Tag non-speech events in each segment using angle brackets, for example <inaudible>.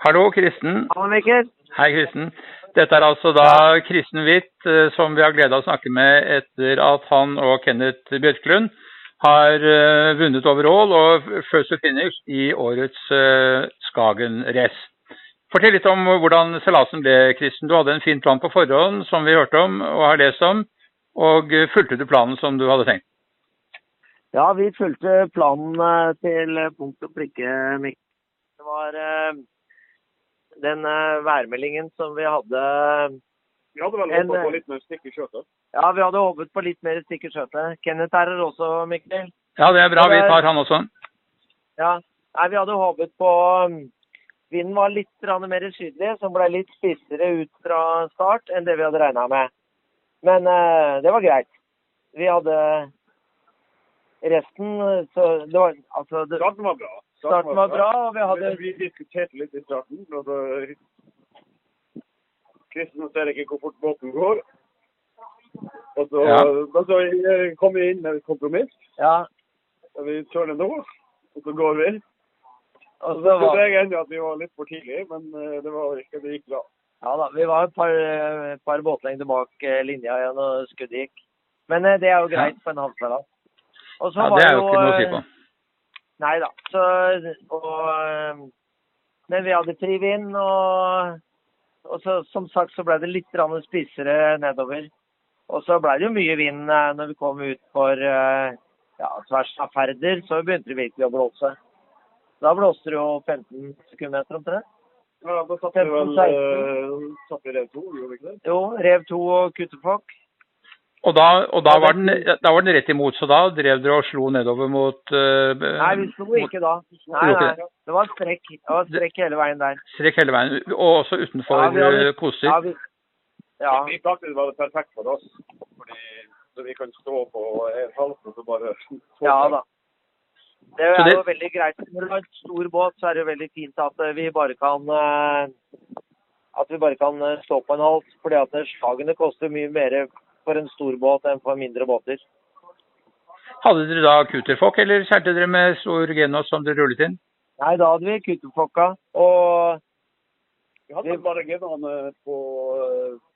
Hallo, Kristen. Hallo, Mikkel. Hei, Kristen. Dette er altså da Kristen Hvitt, eh, som vi har glede av å snakke med etter at han og Kenneth Bjørklund har eh, vunnet overall og first to finish i årets uh, Skagen-race. Fortell litt om hvordan seilasen ble, Kristen. Du hadde en fin plan på forhånd, som vi hørte om og har lest om. Og fulgte du planen som du hadde tenkt? Ja, vi fulgte planen til punkt og prikke, Mikkel. Det var den uh, værmeldingen som vi hadde Vi hadde vel håpet på litt mer stikk i skjøtet? Ja, vi hadde håpet på litt mer stikk i skjøtet. Kenneth er her også, Mikkel. Ja, det er bra. Vi tar han også. Ja. Nei, vi hadde håpet på um, Vinden var litt mer sydlig, som ble litt spissere ut fra start enn det vi hadde regna med. Men uh, det var greit. Vi hadde resten så det var, altså, det, Starten var bra. Starten var bra, og vi hadde Vi diskuterte litt i starten. og Kristen ser ikke hvor fort båten går. Og så, Ja. og så kom vi inn med et kompromiss. Ja. og Vi kjører nå, og så går vi. Og Så så var, jeg ennå at vi var litt for tidlig, men eh, det var ikke, det gikk bra. ja da, vi var et par, et par båtlengder bak eh, linja igjen og skuddet gikk. Men eh, det er jo greit på en havseilas. Og så Ja, var Det er jo ikke noe å si eh, på. Nei da. Så, og, eh, men vi hadde fri vind, og, og så, som sagt så ble det litt spissere nedover. Og så ble det jo mye vind eh, når vi kom ut for eh, ja, tvers av Færder, så begynte det virkelig å blåse. Da blåste det jo 15 sekundmeter omtrent. Ja, Da satt vi vel eh, vi rev to, gjorde vi ikke det? Jo, Rev 2 og Kuttefokk. Og da, og da, var den, da var den rett imot, så da drev dere og slo nedover mot uh, Nei, vi slo ikke da. Nei, nei. Det var strekk, det var strekk hele veien der. Strekk hele veien, og også utenfor Ja, vi hadde- eh. Ja, vi, ja. I praksis var det perfekt for oss. Fordi, så vi kan stå på en halv og så bare Ja da. Det er det- jo veldig greit. Når du har en stor båt, så er det jo veldig fint at eh, vi bare kan at vi bare kan stå på en hals. fordi at slagene koster mye mer for en stor båt enn for mindre båter. Hadde dere da kuterfokk, eller seilte dere med stor Genos som dere rullet inn? Nei, da hadde vi kuttefokka. Og Vi hadde bare genene på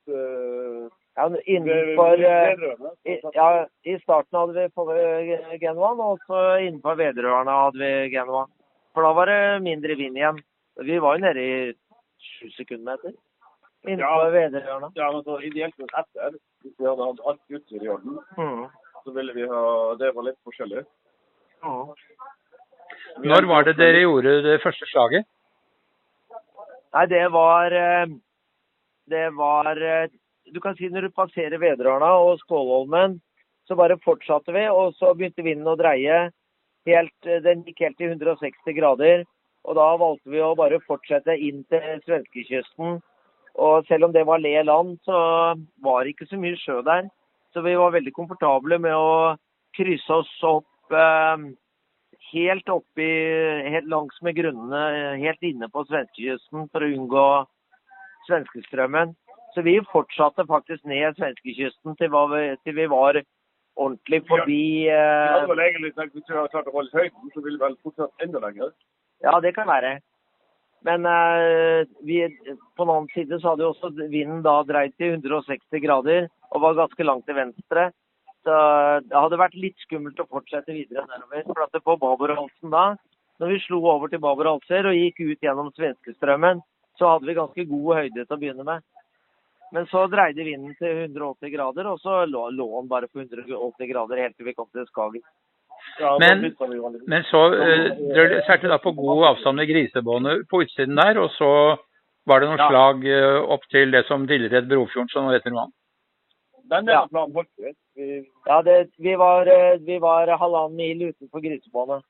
eh, ja, innenfor eh, i, ja, I starten hadde vi på Genoaen, og så innenfor Vedrørene hadde vi Genoa. For da var det mindre vind igjen. Vi var jo nede i sju sekundmeter innenfor Ja. Ja, men så ideelt sett etter, hvis vi hadde hatt alt utstyret i orden, Mm. så ville vi ha Det var litt forskjellig. Mm. Når var det dere gjorde det første slaget? Nei, det var eh, Det var eh, Du kan si når du passerer Vedrørna og Skålholmen, så bare fortsatte vi, og så begynte vinden å dreie. Helt, eh, den gikk helt til 160 grader. Og da valgte vi å bare fortsette inn til svenskekysten. Og selv om det var le land, så var det ikke så mye sjø der. Så vi var veldig komfortable med å krysse oss opp eh, helt oppi, helt langs med grunnene, helt inne på svenskekysten for å unngå svenskestrømmen. Så vi fortsatte faktisk ned svenskekysten til, vi- til vi var ordentlig forbi Vi ja, hadde vel egentlig hvis vi hadde klart å holde høyden, så ville vi vel fortsatt enda lenger. Ja, det kan være. Men eh, vi, på den annen side så hadde jo også vinden da dreid til 160 grader og var ganske langt til venstre. Så det hadde vært litt skummelt å fortsette videre nedover. For at på Baberhalsen da, når vi slo over til Baberhalser og gikk ut gjennom svenskestrømmen, så hadde vi ganske god høyde til å begynne med. Men så dreide vinden til 180 grader, og så lå, lå den bare på 180 grader helt til vi kom til Skagen. Men- da bytta vi jo litt. Men så uh, dere du da på god avstand med grisebåndet på utsiden der, og så var det noen Ja. slag uh, opp til det som tidligere het Brofjorden, som nå heter noe annet. Den Ja. vi. Ja, det, vi, var, eh, vi var halvannen mil utenfor grisebåndet.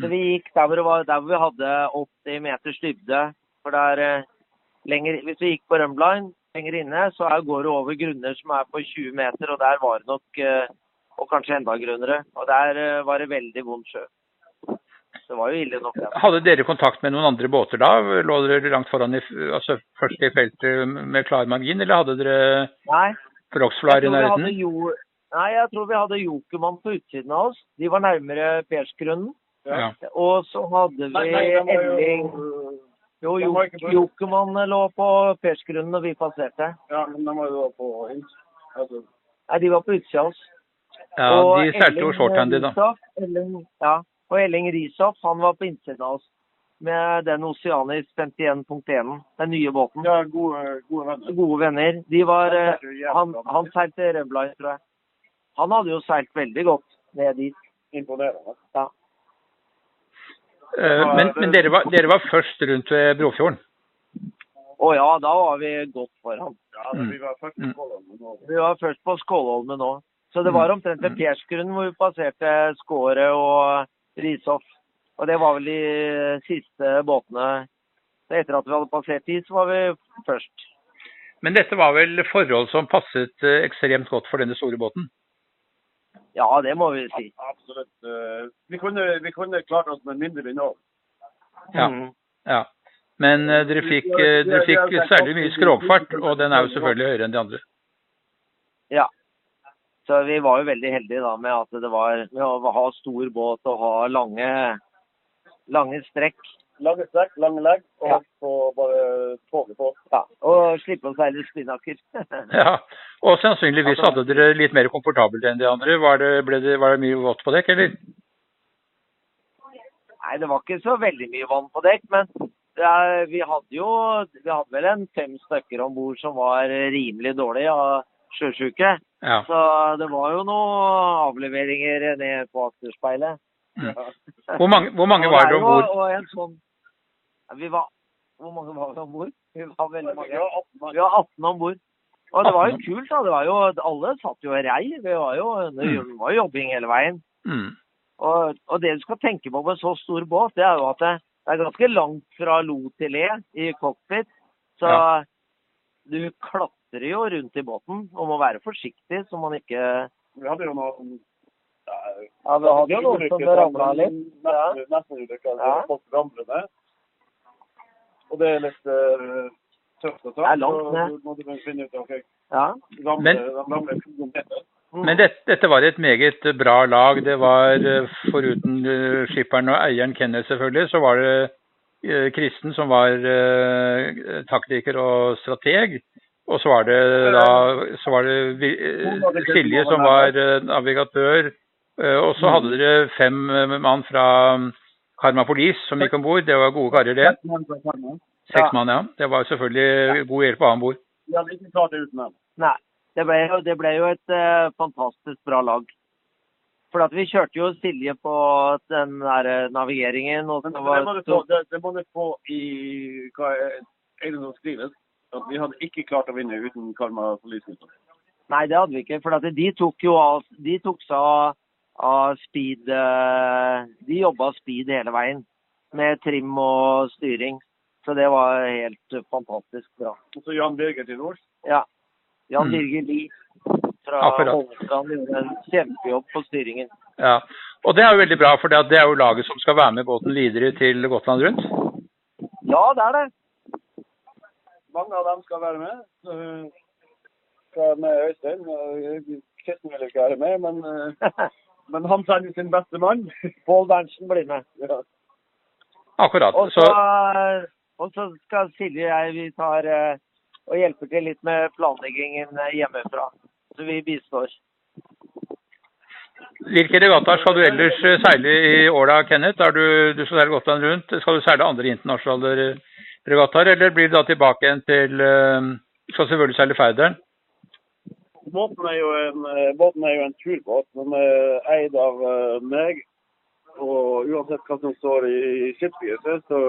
Så vi gikk der hvor, det var, der hvor vi hadde 80 meters dybde. For der eh, lenger, Hvis vi gikk på Rømline lenger inne, så går det over grunner som er på 20 meter, og der var det nok eh, Og kanskje enda grunnere. Og der eh, var det veldig vond sjø. Det var jo ille nok, Ja. Hadde dere kontakt med noen andre båter da? Lå dere langt foran, i, altså først i feltet med klar margin, eller hadde dere Nei, i nærheten? jo, nei, jeg tror vi hadde Jokermann på utsiden av oss. De var nærmere Persgrunnen. Ja. Og så hadde vi Elling jo- Jo, Jokemann lå på Persgrunnen og vi passerte. Ja, men de var jo på ins... Altså, Nei, de var på utsida av oss. Ja, Og de seilte jo Elling shorthandy, da. Elling, ja, og Elling Rishoff, han var på innsiden av oss. Med den Oceanis 51.1, den nye båten. ja, gode, gode venner. Gode venner. De var eh, jo jævlig Han, han seilte Revline, tror jeg. Han hadde jo seilt veldig godt ned dit. Imponerende. Ja. Uh, Men, men dere, var, dere var først rundt ved Brofjorden. Å ja, da var vi godt foran. Ja, vi var først på Skåland, men Vi var først på Skålholmen nå. Så det var omtrent ved Persgrunn Persgrunnen hvor vi passerte Skåret og Rishoff. Og det var vel de siste båtene. Så etter at vi hadde passert de, så var vi først. Men dette var vel forhold som passet eh, ekstremt godt for denne store båten? Ja, det må vi si. Absolutt. eh, Vi kunne, vi kunne klart oss med mindre vind òg. Ja. Mm. Ja. Men eh, dere fikk, dere fikk særlig mye skrogfart, og den er jo selvfølgelig høyere enn de andre. Ja. Så vi var jo veldig heldige da med at det var med å ha stor båt og ha lange, lange strekk. Lange strekk, lange legg, og Ja. så bare toget på. Ja, og slippe å seile spinnaker. <laughs> Ja, Og sannsynligvis hadde dere litt mer komfortabelt enn de andre. Var det, ble det, var det mye vått på dekk, eller? Nei, det var ikke så veldig mye vann på dekk, men ja, vi hadde jo vi hadde vel en fem stykker om bord som var rimelig dårlige av sjøsjuke. Ja. Så det var jo noen avleveringer ned på akterspeilet. Mm. <laughs> Hvor mange, hvor mange var dere er om bord? Sånn Vi var Hvor mange var vi om bord? Vi var veldig mange. 18 mann. Vi var 18 om bord. Og det var jo kult, da. Det var jo, alle satt jo i rei. Det var jo, det var jo jobbing hele veien. Mm. Og, og det du skal tenke på med en så stor båt, det er jo at det, det er ganske langt fra lo til le i cockpit. Så Ja. du klatrer jo rundt i båten og må være forsiktig så man ikke Vi hadde jo noen ja, Ja, vi hadde jo noen som ramla litt. Ja. Nesten, nesten ulykker. Ja. Ramler ned. Og det er litt eh, tøft å ta. Det er langt ned. må du finne ut ok, Ja. Men- de ramler 200 meter. Men dette, dette var et meget bra lag. Det var eh, foruten eh, skipperen og eieren Kenneth selvfølgelig, så var det Kristen som var taktiker og strateg. Og så var det da så var det eh, Silje som var eh, navigatør. Eh, Og så hadde dere fem eh, mann fra mm, Karma Police som gikk om bord. Det var gode karer, det. Seks mann, ja. Det var selvfølgelig god hjelp å ha om bord. Nei. Det ble, jo, det ble jo et uh, fantastisk bra lag. For at vi kjørte jo Silje på den der eh, navigeringen. Det var må få, det, det må du få i hva er det noe skrives. At vi hadde ikke klart å vinne uten Karma Police. Nei, det hadde vi ikke. For at de tok jo av, de tok seg av, av speed eh, De jobba speed hele veien. Med trim og styring. Så det var helt fantastisk bra. Og så Jan Birger til nords? Ja. Jan Mm. Birger Lie fra. Holmestrand gjorde en kjempejobb på styringen. Ja, og det er jo veldig bra, for det er jo laget som skal være med båten videre til Gotland rundt. Ja, det er det. Mange av dem skal være med. Så skal med Øystein. Kristen vil ikke være med, men, eh, men han sender sin beste mann. <laughs> Pål Berntsen blir med. Ja. Akkurat. Og så, Så og så skal Silje og jeg vi tar eh, og hjelper til litt med planleggingen eh, hjemmefra. Så vi bistår. hvilke regattaer skal du ellers eh, seile i åra, Kenneth? Er du, du skal seile Gotland rundt. Skal du seile andre internasjonale regattaer, eller blir det da tilbake igjen til eh, Skal selvfølgelig seile Færderen? Båten er en, eh, båten er jo en turbåt. Den er eid av eh, meg. Og uansett hva som står i skipsregisteret, så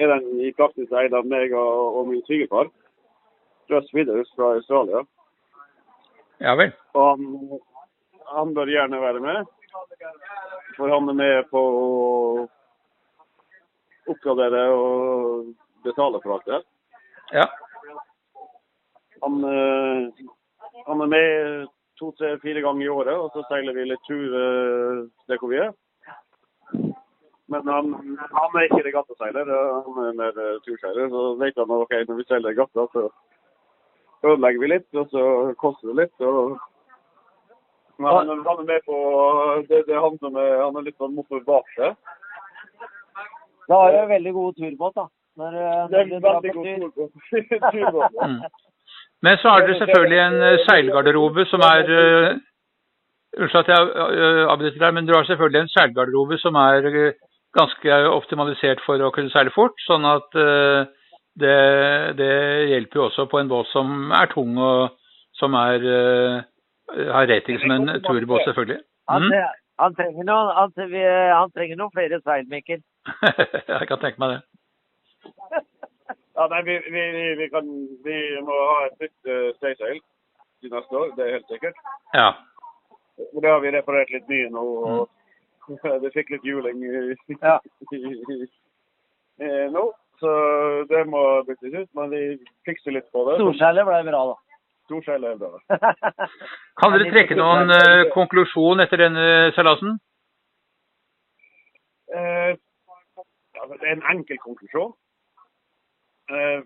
er den i praksis eid av meg og, og min svigerfar. Russ Widders fra Australia. Ja vel. Og han, han bør gjerne være med. For han er med på oppgradere og betale for alt det. her. Ja. Han, eh, han er med to, tre, fire ganger i året, og så seiler vi litt tur eh, der hvor vi er. Men han, han er ikke regattaseiler, han er mer eh, turseiler. Så vet han at okay, når vi seiler regatta, så ødelegger vi litt, og så koster det litt. og men han, han er med på det, det er han som er, han er litt sånn motor bak seg. Da har du en veldig god turbåt, da. Når, når Det er veldig god tur. <laughs> tur på tur på det. Mm. Men så har dere selvfølgelig en eh, seilgarderobe som er eh, Unnskyld at jeg eh, avbryter deg, men du har selvfølgelig en seilgarderobe som er eh, ganske optimalisert for å kunne seile fort. Sånn at eh, det, det hjelper jo også på en båt som er tung og som er, eh, har rating som en turbåt, selvfølgelig. Mm. han, trenger noen, han, han trenger noen flere seil, Mikkel. <laughs> jeg kan tenke meg det. Ja, nei, vi, vi, vi, vi, kan, vi må ha et nytt uh, staysail til neste år, det er helt sikkert. Ja. Og det har vi reparert litt mye nå. og <laughs> Det fikk litt juling Ja. eh, nå. Så det må byttes ut, men vi fikser litt på det. Storseilet ble bra, da. Storseil er bra. <laughs> Kan dere trekke noen eh, konklusjon etter denne seilasen? Eh, altså, det er en enkel konklusjon. Eh,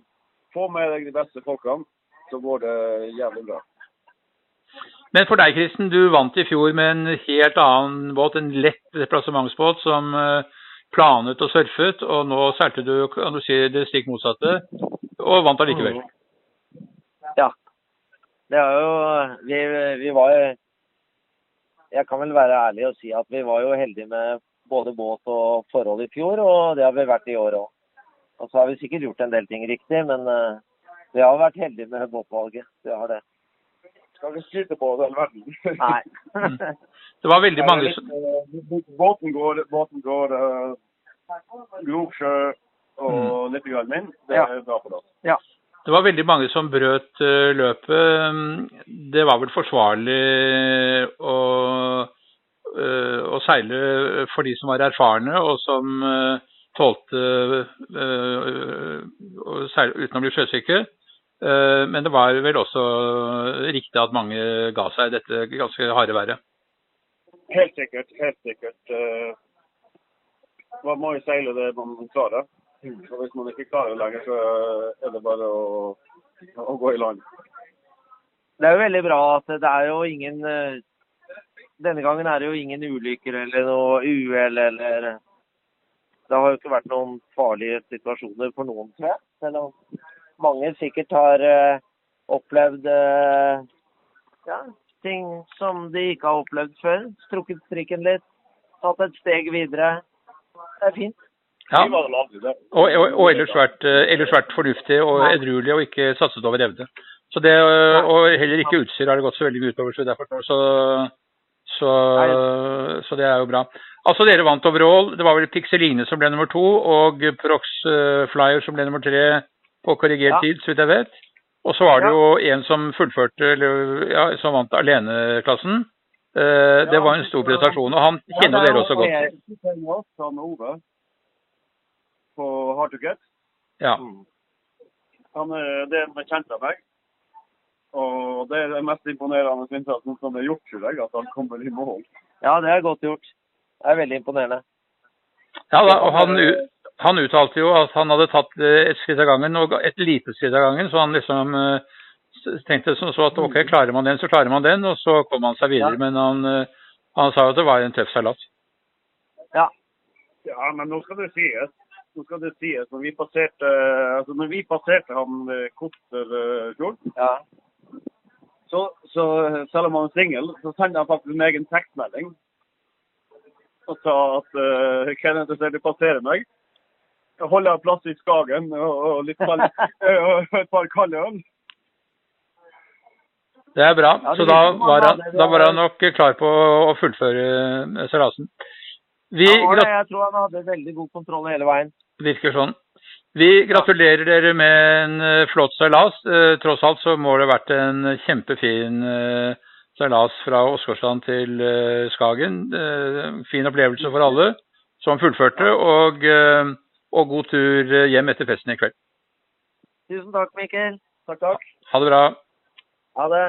få med deg de beste folkene, så går det jævlig bra. Men for deg, Kristen, du vant i fjor med en helt annen båt, en lett plassementsbåt som eh, planet og surfet, og nå seilte du, kan du si, det stikk motsatte, og vant allikevel. Ja. Det er jo Vi, vi var jo Jeg kan vel være ærlig og si at vi var jo heldige med både båt og forhold i fjor, og det har vi vært i år òg. Og så har vi sikkert gjort en del ting riktig, men eh, vi har vært heldige med båtvalget. Vi har det. Skal ikke skryte på den verden. Nei. <laughs> Det var veldig mange som Eh, Båten går, båten går uh, grov sjø og litt i Almin Det Ja. er bra for oss. Ja. Det var veldig mange som brøt eh, løpet. Det var vel forsvarlig å, eh, å seile for de som var erfarne, og som eh, tålte eh, å seile uten å bli sjøsyke. Eh, Men det var vel også riktig at mange ga seg dette ganske harde været. Helt sikkert. Helt sikkert. eh, man må jo seile det man klarer. Og hvis man ikke klarer det lenger, så er det bare å, å gå i land. Det er jo veldig bra at det er jo ingen eh, Denne gangen er det jo ingen ulykker eller noe uhell eller Det har jo ikke vært noen farlige situasjoner for noen, tror jeg. Selv om mange sikkert har uh, opplevd uh, ja, ting som de ikke har opplevd før. Strukket strikken litt, tatt et steg videre. Det er fint. Ja. Og, og, og ellers, vært, eh, ellers vært fornuftig og edruelig og ikke satset over evne. Så det, Og heller ikke utstyr har det gått så veldig mye utover. Så, derfor, så, så, så det er jo bra. Altså Dere vant overall. Det var vel Pixeline som ble nummer to, og Prox eh, Flyer som ble nummer tre på korrigert Ja. tid, så vidt jeg vet. Og så var det jo en som fullførte, eller ja, som vant aleneklassen. Eh, det var en stor prestasjon, og han kjenner dere også godt. På Hard to Get. Ja. Han er, det er en bekjent av meg. Og det er det mest imponerende innsatsen som er gjort, tror jeg, at han kommer i mål. Ja, det er godt gjort. Det er veldig imponerende. Ja, da, og han, han uttalte jo at han hadde tatt eh, et skritt av gangen, og et lite skritt av gangen. Så han liksom eh, tenkte som så at ok, klarer man den, så klarer man den. Og så kom han seg videre. Ja. Men han, eh, han sa jo at det var en tøff salat. Ja. Ja, men nå skal det sies. Nå skal det sies, når vi passerte, altså når vi passerte han kort eh, Fjord, ja. Så, så selv om han er singel, så sendte han faktisk en egen tekstmelding og sa at uh, hvem er interessert i å passere meg? Jeg holder plass i Skagen og, og, litt kald, <laughs> og et par kalde øl. Det er bra. Så da var han, da var han nok klar på å fullføre eh, seilasen. Vi Jeg tror han hadde veldig god kontroll hele veien. virker sånn. Vi gratulerer dere med en eh, flott seilas. Eh, Tross alt så må det ha vært en kjempefin eh, seilas fra Åsgårdstrand til Skagen. Fin opplevelse for alle som fullførte, og, og god tur hjem etter festen i kveld. Tusen takk, Mikkel. Takk, takk. Ha det bra. Ha det.